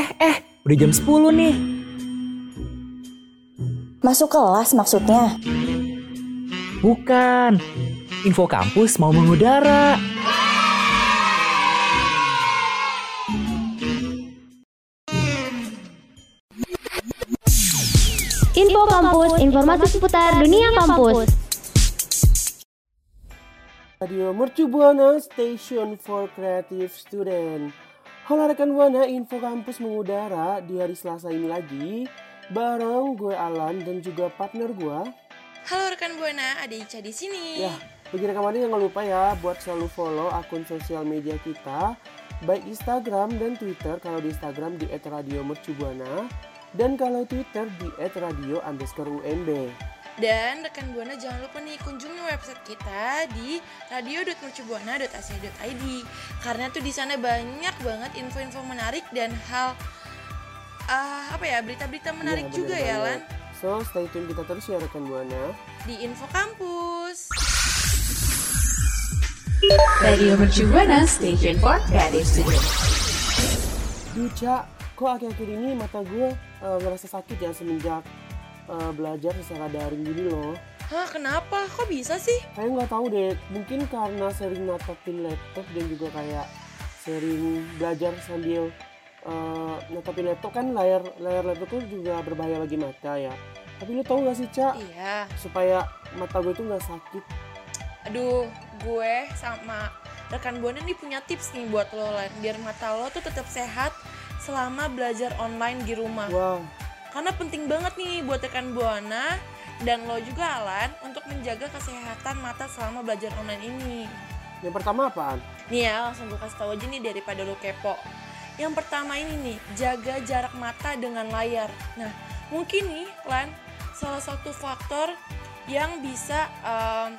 Eh, eh, udah jam 10 nih. Masuk kelas maksudnya? Bukan. Info kampus mau mengudara. Info Kampus, informasi seputar dunia kampus. Radio Mercu Buana Station for Creative Student. Halo rekan Buana, info kampus mengudara di hari Selasa ini lagi bareng gue Alan dan juga partner gue. Halo rekan Buana, ada Ica di sini. Ya, bagi rekan Buana jangan lupa ya buat selalu follow akun sosial media kita baik Instagram dan Twitter. Kalau di Instagram di @radiomercubuana dan kalau Twitter di @radio underscore UMB. Dan rekan Buana jangan lupa nih kunjungi website kita di radio.mercubuana.ac.id karena tuh di sana banyak banget info-info menarik dan hal uh, apa ya berita-berita menarik Iya, juga bener ya. Lan So stay tune kita terus ya rekan Buana. di Info Kampus. Radio Mercu Buana Station for Creative Student. Duh, kok akhir-akhir ini mata gue eh, ngerasa sakit ya semenjak eh, belajar secara daring gini loh. Hah kenapa? Kok bisa sih? Kayak nggak tahu deh, mungkin karena sering natapin laptop dan juga kayak sering belajar sambil natapin laptop kan layar layar laptop tuh juga berbahaya bagi mata ya. Tapi lu tahu gak sih Ca, Iya. supaya mata gue tuh nggak sakit? Aduh, gue sama rekan Buana nih punya tips nih buat lo Lan biar mata lo tuh tetap sehat selama belajar online di rumah. Wah, Karena penting banget nih buat rekan Buana dan lo juga Alan untuk menjaga kesehatan mata selama belajar online ini. yang pertama apaan? Nih ya, langsung gue kasih tau aja nih daripada lo kepo. Yang pertama ini nih, jaga jarak mata dengan layar. Nah, mungkin nih Lan, salah satu faktor yang bisa em,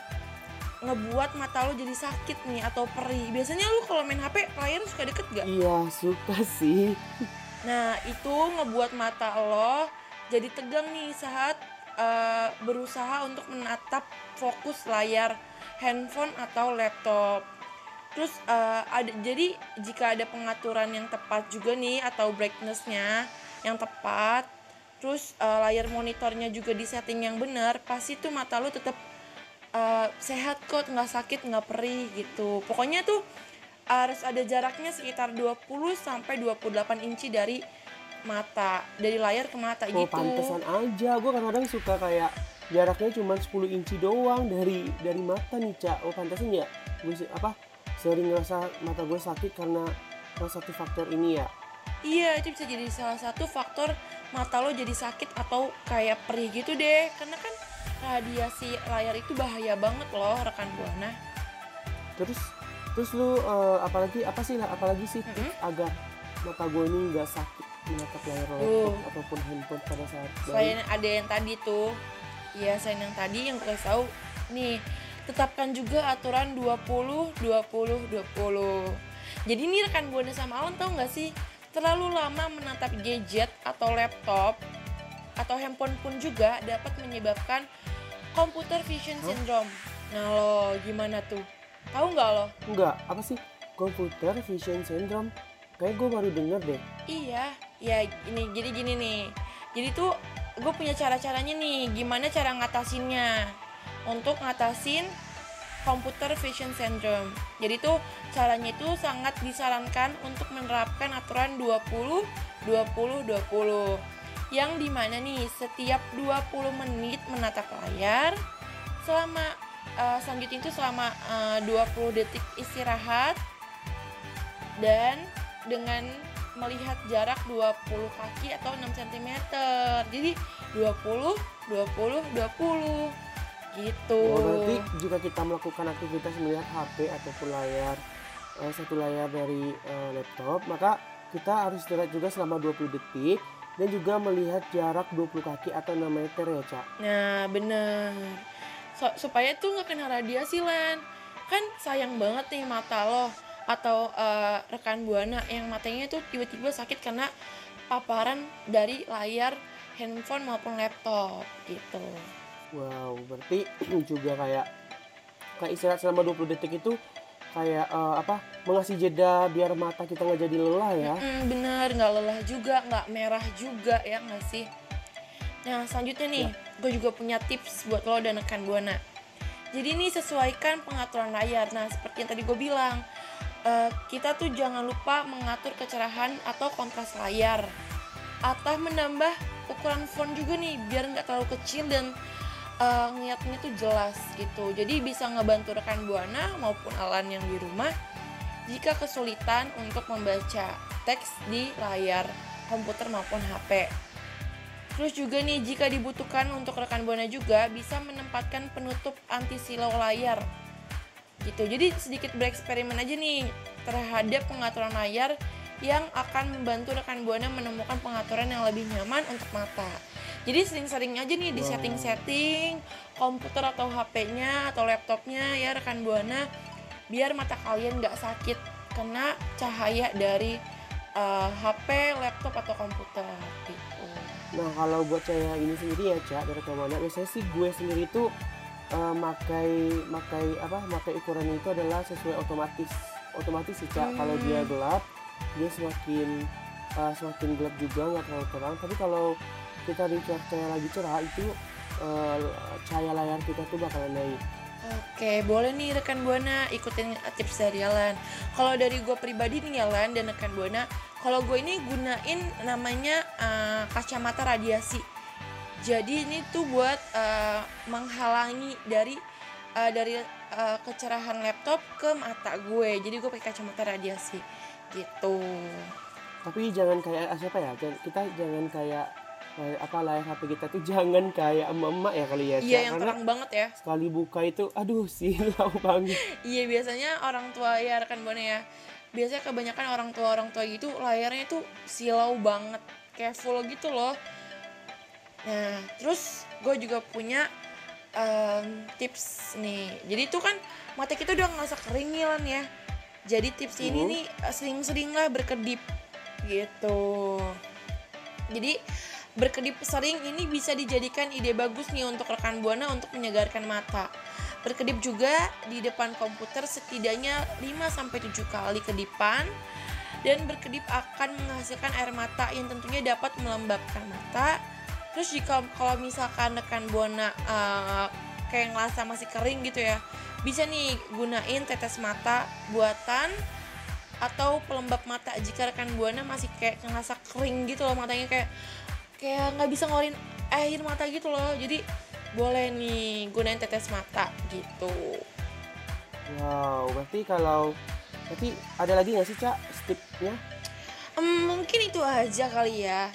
ngebuat mata lo jadi sakit nih atau perih. Biasanya lu kalau main HP layar suka deket gak? Iya, suka sih. Nah, itu ngebuat mata lo jadi tegang nih saat eh, berusaha untuk menatap fokus layar handphone atau laptop. Terus eh, ada jadi jika ada pengaturan yang tepat juga nih atau brightnessnya yang tepat, terus eh, layar monitornya juga di setting yang benar, pasti tuh mata lo tetap eh, sehat kok, nggak sakit, nggak perih gitu. Pokoknya tuh harus ada jaraknya sekitar 20 sampai 28 inci dari mata, dari layar ke mata Oh, gitu. pantesan aja. Gue kadang-kadang suka kayak jaraknya cuma 10 inci doang dari dari mata nih, Cak. Oh, pantesan ya. Gue apa sering ngerasa mata gue sakit karena salah satu faktor ini ya. Iya, itu bisa jadi salah satu faktor mata lo jadi sakit atau kayak perih gitu deh. Karena kan radiasi layar itu bahaya banget loh, rekan Buana. Terus terus lu eh, apalagi apa sih apalagi sih tips Mm-mm. agar mata gue ini nggak sakit menatap layar laptop Tuh. ataupun handphone pada saat Selain ada yang tadi tuh, ya selain yang tadi yang gue tahu, nih tetapkan juga aturan 20 20 20. Jadi nih rekan Buana sama Alan tau nggak sih terlalu lama menatap gadget atau laptop atau handphone pun juga dapat menyebabkan computer vision syndrome. Nah lo gimana tuh? Tahu nggak lo? enggak apa sih computer vision syndrome kayak gue baru denger deh Iya, ya ini jadi gini nih. Jadi tuh gue punya cara-caranya nih. Gimana cara ngatasinnya? Untuk ngatasin computer vision syndrome. Jadi tuh caranya itu sangat disarankan untuk menerapkan aturan 20 20 20. Yang di mana nih setiap 20 menit menatap layar selama eh, selanjutnya itu selama eh, 20 detik istirahat dan dengan melihat jarak 20 kaki atau 6 cm. Jadi 20 20 20 gitu. Oh, berarti jika kita melakukan aktivitas melihat HP ataupun layar eh, satu layar dari eh, laptop, maka kita harus istirahat juga selama 20 detik dan juga melihat jarak 20 kaki atau 6 meter ya, Cak. Nah, bener. So- supaya tuh nggak kena radiasi, Len. Kan sayang banget nih mata lo atau eh, rekan Buana yang matanya tuh tiba-tiba sakit karena paparan dari layar handphone maupun laptop gitu. Wow, berarti juga kayak kayak istirahat selama 20 detik itu kayak eh, apa mengasih jeda biar mata kita nggak jadi lelah ya. Mm, bener, nggak lelah juga, nggak merah juga ya nggak sih? Nah selanjutnya nih, gue juga punya tips buat lo dan rekan buana. Jadi ini sesuaikan pengaturan layar. Nah seperti yang tadi gue bilang, eh, kita tuh jangan lupa mengatur kecerahan atau kontras layar, atau menambah ukuran font juga nih biar nggak terlalu kecil dan eh, ngeliatnya tuh jelas gitu. Jadi bisa ngebantu rekan buana maupun Alan yang di rumah jika kesulitan untuk membaca teks di layar komputer maupun HP. Terus juga nih jika dibutuhkan untuk rekan buana juga bisa menempatkan penutup anti silau layar. Gitu. Jadi sedikit bereksperimen aja nih terhadap pengaturan layar yang akan membantu rekan buana menemukan pengaturan yang lebih nyaman untuk mata. Jadi sering-sering aja nih di setting-setting komputer atau HP-nya atau laptopnya ya rekan buana biar mata kalian nggak sakit kena cahaya dari eh, HP, laptop atau komputer gitu. Nah kalau buat saya ini sendiri ya cak dari ke mana? Biasanya sih gue sendiri tuh eh, makai makai apa makai ukuran itu adalah sesuai otomatis otomatis sih cak. Kalau Hmm. dia gelap dia semakin eh, semakin gelap juga nggak terlalu terang. Tapi kalau kita di cuaca yang lagi cerah itu eh, cahaya layar kita tuh bakalan naik Oke, boleh nih rekan Buana ikutin tips dari Alan. Kalau dari gue pribadi nih Alan dan rekan Buana, kalau gue ini gunain namanya eh, kacamata radiasi. Jadi ini tuh buat eh, menghalangi dari eh, dari eh, kecerahan laptop ke mata gue. Jadi gue pakai kacamata radiasi gitu. tapi jangan kayak ah, siapa ya kita jangan kayak apa layar HP kita tuh jangan kayak emak-emak ya kali ya. Iya yang karena terang banget ya. sekali buka itu aduh silau banget Iya biasanya orang tua ya rekan buana ya. Biasanya kebanyakan orang tua orang tua gitu layarnya itu silau banget, kayak full gitu loh. Nah terus gue juga punya em, tips nih. Jadi itu kan mata kita udah ngerasa kering nih Lan ya. Jadi tips ini Mhm. nih sering-sering lah berkedip gitu. Jadi berkedip sering ini bisa dijadikan ide bagus nih untuk rekan buana untuk menyegarkan mata. Berkedip juga di depan komputer setidaknya 5-7 kali kedipan dan berkedip akan menghasilkan air mata yang tentunya dapat melembabkan mata. Terus jika kalau misalkan rekan buana eh, kayak ngerasa masih kering gitu ya, bisa nih gunain tetes mata buatan atau pelembab mata jika rekan buana masih kayak ngerasa kering gitu loh matanya kayak kayak nggak bisa ngeluarin air mata gitu loh. Jadi boleh nih gunain tetes mata gitu. Wow berarti kalau berarti ada lagi nggak sih cak tipsnya? Em, mungkin itu aja kali ya.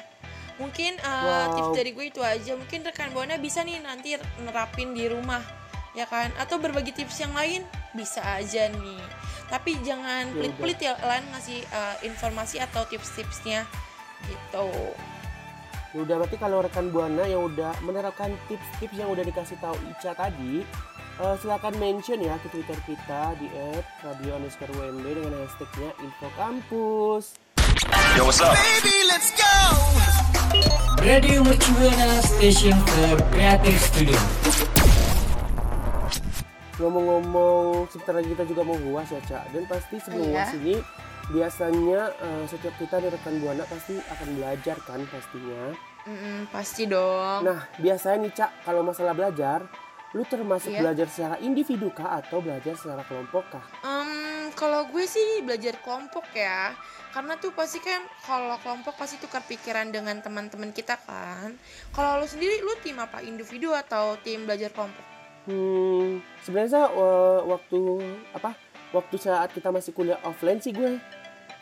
Mungkin uh, Wow. tips dari gue itu aja. Mungkin rekan buana bisa nih nanti nerapin di rumah ya kan? Atau berbagi tips yang lain bisa aja nih. Tapi jangan Ya pelit-pelit ya Lan ngasih uh, informasi atau tips-tipsnya gitu Ya udah berarti kalau rekan buana yang udah menerapkan tips-tips yang udah dikasih tahu Ica tadi eh, silakan mention ya ke Twitter kita di @radio underscore UMB dengan hashtagnya info kampus. Yo, what's up? Radio Mercubuana Station for Creative Studio. Ngomong-ngomong, sebentar lagi kita juga mau uas ya Cak. Dan pasti sebelum Iya. uas ini biasanya eh, setiap kita di rekan buana pasti akan belajar kan pastinya. Mm-mm, pasti dong Nah biasanya nih Cak, kalau masalah belajar, lu termasuk Iya. belajar secara individu kah atau belajar secara kelompok kah? Em, kalau gue sih belajar kelompok ya karena tuh pasti kan kalau kelompok pasti tukar pikiran dengan teman-teman kita kan kalau lo sendiri lu tim apa individu atau tim belajar kelompok Hmm, sebenarnya eh, waktu apa? Waktu saat kita masih kuliah offline sih gue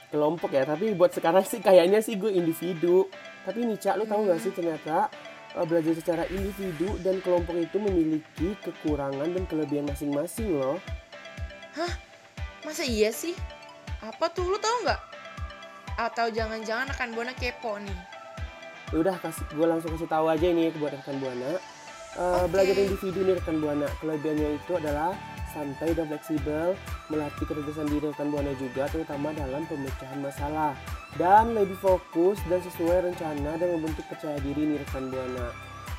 kelompok ya, tapi buat sekarang sih kayaknya sih gue individu. Tapi nih Cak, lu tahu nggak sih ternyata eh, belajar secara individu dan kelompok itu memiliki kekurangan dan kelebihan masing-masing loh. masa iya sih apa tuh lu tahu nggak atau jangan-jangan akan buana kepo nih udah kasih gue langsung kasih tahu aja ini buat rekan buana. Eh, Oke. Belajar individu nih rekan buana. Kelebihannya itu adalah santai dan fleksibel, melatih kecerdasan diri rekan buana juga, terutama dalam pemecahan masalah, dan lebih fokus dan sesuai rencana dan membentuk percaya diri nih rekan buana.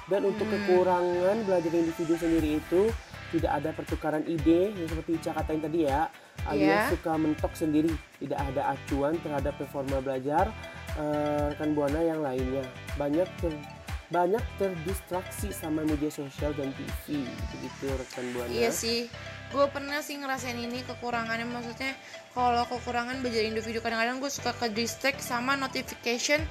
Dan untuk Hmm. kekurangan belajar individu sendiri itu tidak ada pertukaran ide yang seperti Ica katain tadi ya. alias Iya. suka mentok sendiri, tidak ada acuan terhadap performa belajar eh, rekan buana yang lainnya. Banyak ter- banyak terdistraksi sama media sosial dan TV, begitu rekan buana. Iya sih, gue pernah sih ngerasain ini kekurangannya maksudnya kalau kekurangan belajar individu kadang-kadang gue suka ke distract sama notification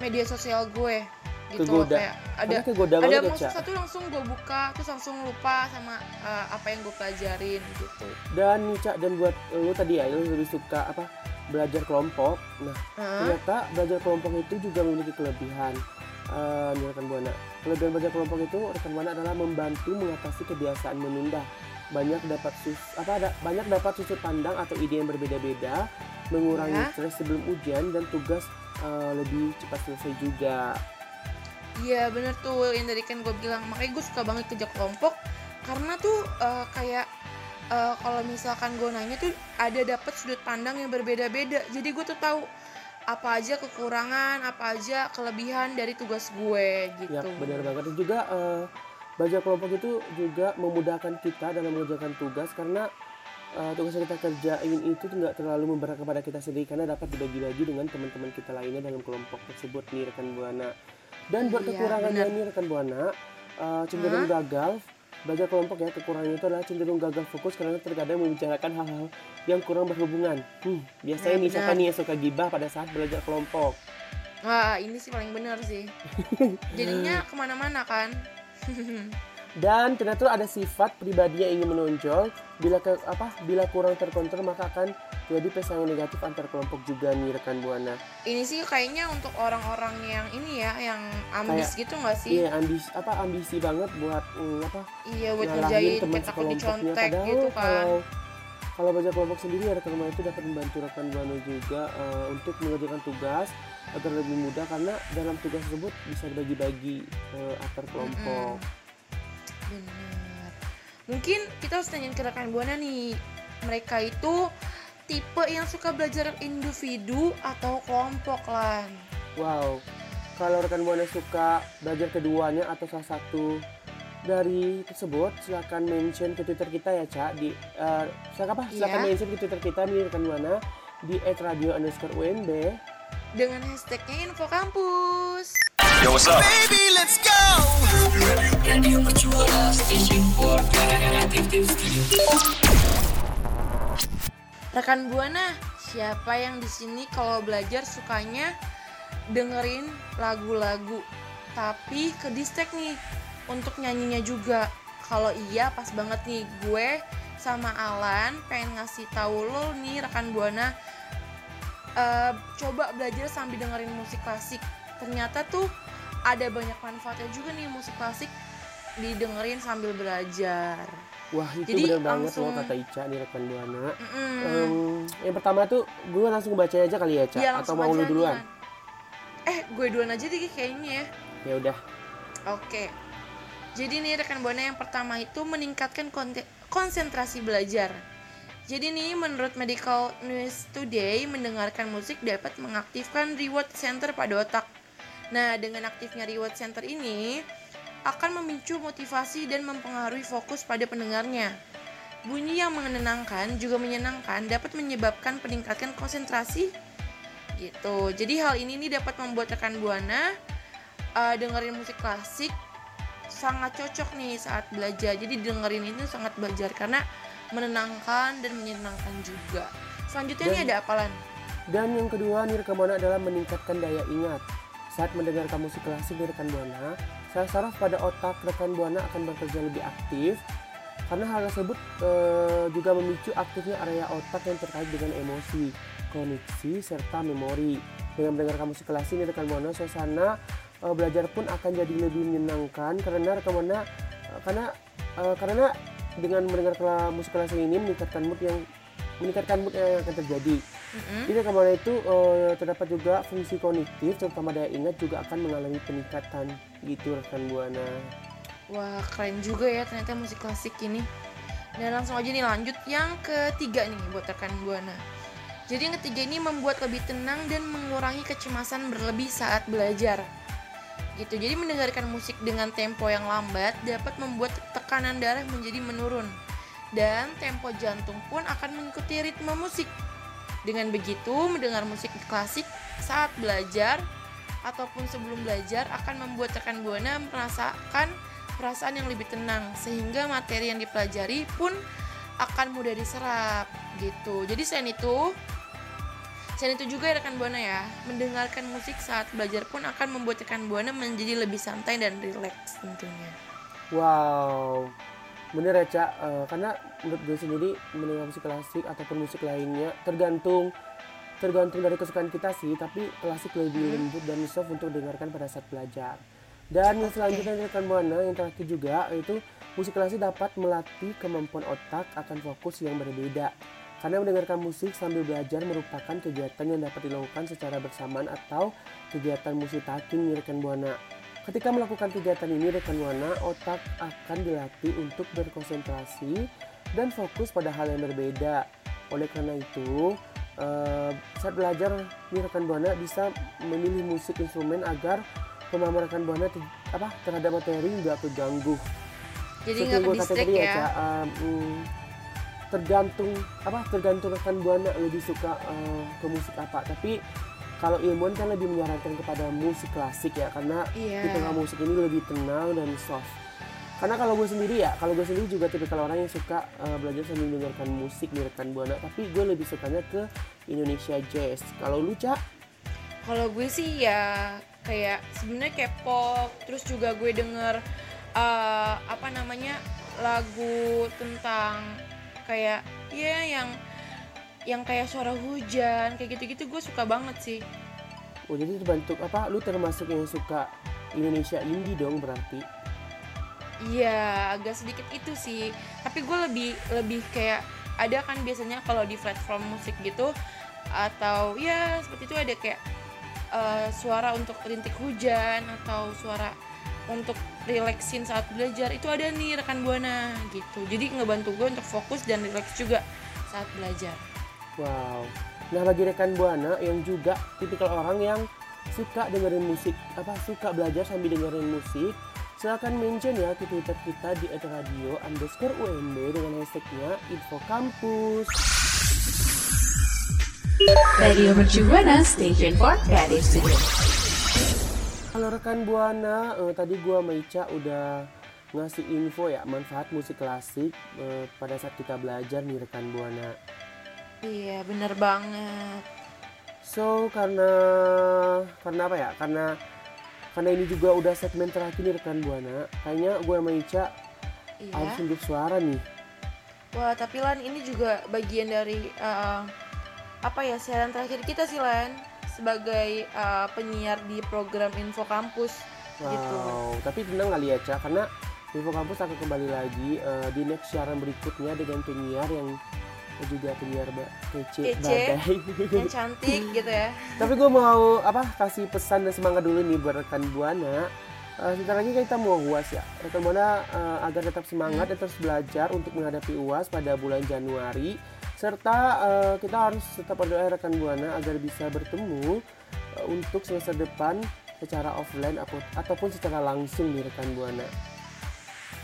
media sosial gue gitu Kegoda. kayak ada kegoda ada ya, Ca. satu langsung gue buka terus langsung lupa sama uh, apa yang gue pelajarin gitu. Dan nih, Cak, dan buat lu tadi ya, lu lebih suka apa? Belajar kelompok. Nah, Hah? ternyata belajar kelompok itu juga memiliki kelebihan. Eh, nih rekan buana. Kelebihan belajar kelompok itu rekan buana adalah membantu mengatasi kebiasaan menunda. Banyak dapat sus apa ada banyak dapat sudut pandang atau ide yang berbeda-beda, mengurangi Ya. stres sebelum ujian dan tugas eh, lebih cepat selesai juga. Iya bener tuh yang tadi kan gue bilang makanya gue suka banget kerja kelompok karena tuh uh, kayak uh, kalau misalkan gue nanya tuh ada dapat sudut pandang yang berbeda-beda jadi gue tuh tahu apa aja kekurangan apa aja kelebihan dari tugas gue gitu. Ya, benar banget. Dan juga eh, belajar kelompok itu juga memudahkan kita dalam mengerjakan tugas karena eh, tugas yang kita kerjain itu nggak terlalu memberat kepada kita sendiri karena dapat dibagi-bagi dengan teman-teman kita lainnya dalam kelompok tersebut nih rekan buana. Dan buat Iya, kekurangannya benar. nih rekan buana eh, cenderung gagal. Belajar kelompok ya kekurangannya itu adalah cenderung gagal fokus karena terkadang membicarakan hal-hal yang kurang berhubungan. Hmm, biasanya Nah, nih siapa benar. nih yang suka gibah pada saat belajar kelompok? Wah ini sih paling bener sih. Jadinya ke mana-mana kan. Dan ternyata ada sifat pribadi yang ingin menonjol bila ke, apa bila kurang terkontrol maka akan jadi pesangon negatif antar kelompok juga nih rekan buana. ini sih kayaknya untuk orang-orang yang ini ya yang ambis gitu nggak sih? Iya ambisi apa ambisi banget buat mm, apa Iya buat ngerjain kayak takut dicontek padahal gitu kan. kalau kalau baca kelompok sendiri rekan buana itu dapat membantu rekan buana juga eh, untuk mengerjakan tugas agar lebih mudah karena dalam tugas tersebut bisa dibagi-bagi eh, antar kelompok. Benar. Mungkin kita harus tanyain ke rekan buana nih. Mereka itu tipe yang suka belajar individu atau kelompok lan. Wow, kalau rekan buana suka belajar keduanya atau salah satu dari tersebut, silakan mention ke Twitter kita ya, Cak. Di eh, silakan apa? Silakan Iya. mention ke Twitter kita nih rekan buana di @radio underscore UMB. Dengan hashtagnya info kampus. Radio Mercubuana Station for Creative Studio. Rekan buana, siapa yang di sini kalau belajar sukanya dengerin lagu-lagu, tapi ke distract nih untuk nyanyinya juga. Kalau iya pas banget nih gue sama Alan pengen ngasih tahu lo nih rekan buana eh, coba belajar sambil dengerin musik klasik. Ternyata tuh ada banyak manfaatnya juga nih musik klasik didengerin sambil belajar. Wah, itu Jadi benar banget langsung- loh kata Ica nih rekan buana. Mm-mm. Em, yang pertama tuh gue langsung baca aja kali ya, Cak. Iya, atau mau lu nih, duluan? Eh, gue duluan aja deh kayaknya ya. Ya udah. Oke. Jadi nih rekan buana yang pertama itu meningkatkan konsentrasi belajar. Jadi nih menurut Medical News Today mendengarkan musik dapat mengaktifkan reward center pada otak. Nah, dengan aktifnya reward center ini akan memicu motivasi dan mempengaruhi fokus pada pendengarnya. Bunyi yang menenangkan juga menyenangkan dapat menyebabkan peningkatan konsentrasi gitu. Jadi hal ini nih dapat membuat rekan buana uh, dengerin musik klasik sangat cocok nih saat belajar. Jadi dengerin ini sangat belajar karena menenangkan dan menyenangkan juga. Selanjutnya Dan- nih ada apalan? Dan yang kedua nih rekan buana adalah meningkatkan daya ingat. Saat mendengarkan musik klasik di rekan buana, saraf-saraf pada otak rekan buana akan bekerja lebih aktif karena hal tersebut eh, juga memicu aktifnya area otak yang terkait dengan emosi, kognisi, serta memori. Dengan mendengarkan musik klasik di rekan buana, suasana eh, belajar pun akan jadi lebih menyenangkan karena eh, karena eh, karena dengan mendengar musik klasik ini meningkatkan mood yang meningkatkan mood yang akan terjadi. Di rekan buana itu eh, terdapat juga fungsi kognitif terutama daya ingat juga akan mengalami peningkatan gitu rekan buana. Wah keren juga ya ternyata musik klasik ini. Dan langsung aja nih lanjut yang ketiga nih buat rekan buana. Jadi yang ketiga ini membuat lebih tenang dan mengurangi kecemasan berlebih saat belajar. Gitu. Jadi mendengarkan musik dengan tempo yang lambat dapat membuat tekanan darah menjadi menurun. dan tempo jantung pun akan mengikuti ritme musik. Dengan begitu, mendengar musik klasik saat belajar ataupun sebelum belajar akan membuat rekan buana merasakan perasaan yang lebih tenang sehingga materi yang dipelajari pun akan mudah diserap gitu. Jadi selain itu, selain itu juga ya rekan buana ya, mendengarkan musik saat belajar pun akan membuat rekan buana menjadi lebih santai dan rileks tentunya. Wow, bener ya Cak, Eh, karena menurut gue sendiri mendengar musik klasik ataupun musik lainnya tergantung tergantung dari kesukaan kita sih, tapi klasik lebih lembut dan soft untuk dengarkan pada saat belajar. Dan yang selanjutnya dari rekan Buana yang terakhir juga yaitu musik klasik dapat melatih kemampuan otak akan fokus yang berbeda. Karena mendengarkan musik sambil belajar merupakan kegiatan yang dapat dilakukan secara bersamaan atau kegiatan multitasking nih rekan Buana. Ketika melakukan kegiatan ini rekan Buana, otak akan dilatih untuk berkonsentrasi dan fokus pada hal yang berbeda. Oleh karena itu, eh, saat belajar nih rekan Buana bisa memilih musik instrumen agar pemahaman rekan Buana te- apa terhadap materi nggak terganggu. Jadi nggak ke tadi ya. Ca, um, mm, tergantung apa tergantung rekan buana lebih suka uh, ke musik apa. Tapi kalau ilmuwan kan lebih menyarankan kepada musik klasik ya karena Iya. di tengah musik ini lebih tenang dan soft. Karena kalau gue sendiri ya kalau gue sendiri juga tipikal orang yang suka uh, belajar sambil mendengarkan musik di rekan buana. Tapi gue lebih sukanya ke Indonesia Jazz. Kalau lu cak Kalau gue sih ya kayak sebenarnya kayak pop, terus juga gue denger eh, apa namanya lagu tentang kayak ya yang yang kayak suara hujan kayak gitu-gitu gue suka banget sih. oh jadi terbentuk apa lu termasuk yang suka Indonesia indie dong berarti Iya, agak sedikit itu sih. Tapi gue lebih lebih kayak ada kan biasanya kalau di platform musik gitu atau ya seperti itu ada kayak eh, suara untuk rintik hujan atau suara untuk relaxin saat belajar itu ada nih rekan buana gitu. Jadi ngebantu gue untuk fokus dan relax juga saat belajar. Wow. Nah bagi rekan buana yang juga tipikal orang yang suka dengerin musik, apa suka belajar sambil dengerin musik, silahkan mention ya ke Twitter kita di @radio underscore UMB dengan hashtagnya Info Kampus. Radio Mercu Buana Station for Creative Studio. Kalau rekan buana, eh, tadi gua sama Ica udah ngasih info ya manfaat musik klasik eh, pada saat kita belajar nih rekan buana. Iya, bener banget. So karena karena apa ya? Karena karena ini juga udah segmen terakhir nih rekan buana. Kayaknya gue sama Ica Iya. harus unjuk suara nih. Wah, tapi Lan ini juga bagian dari uh, apa ya siaran terakhir kita sih Lan sebagai uh, penyiar di program Info Kampus gitu. Wow. Tapi tenang kali ya Ca, karena Info Kampus akan kembali lagi eh, di next siaran berikutnya dengan penyiar yang juga penyiar ba- kece, Kece. Yang cantik gitu ya. Tapi gue mau apa kasih pesan dan semangat dulu nih buat rekan buana. Eh, sebentar lagi kita mau uas ya. Rekan buana eh, agar tetap semangat dan terus belajar untuk menghadapi uas pada bulan Januari. Serta eh, kita harus tetap berdoa rekan buana agar bisa bertemu eh, untuk semester depan secara offline apo- ataupun secara langsung nih rekan buana.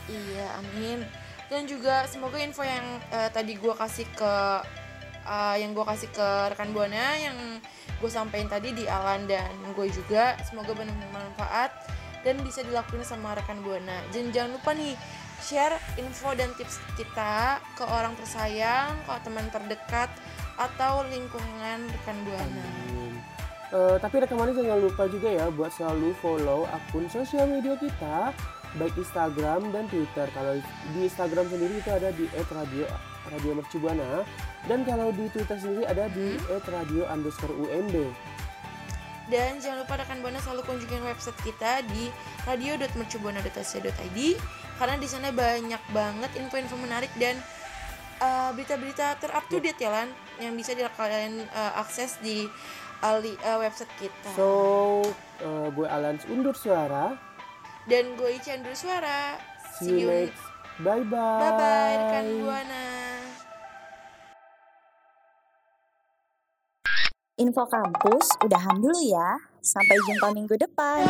Iya, amin. Dan juga semoga info yang eh, tadi gua kasih ke eh, yang gua kasih ke rekan buana yang gue sampaikan tadi di Alan dan gue juga semoga benar-benar bermanfaat dan bisa dilakuin sama rekan buana. Dan jangan lupa nih share info dan tips kita ke orang tersayang, ke teman terdekat atau lingkungan rekan buana. Amin. Eh, tapi rekan buana jangan lupa juga ya buat selalu follow akun sosial media kita baik Instagram dan Twitter. Kalau di Instagram sendiri itu ada di @radio radio mercubuana dan kalau di Twitter sendiri ada di @radio underscore UMB. Dan jangan lupa rekan Buana selalu kunjungin website kita di radio.mercubuana.ac.id karena di sana banyak banget info-info menarik dan uh, berita-berita ter up to date ya Lan yang bisa di- kalian uh, akses di uh, li- uh, website kita. So, eh, gue Alans undur suara. dan gue Ica Andrew Suara. See you next. Bye bye. Bye bye rekan Buana. Info kampus udahan dulu ya. Sampai jumpa minggu depan.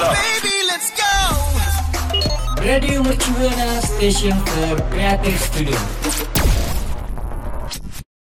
What's up? Radio Mercubuana Station for Creative Studio.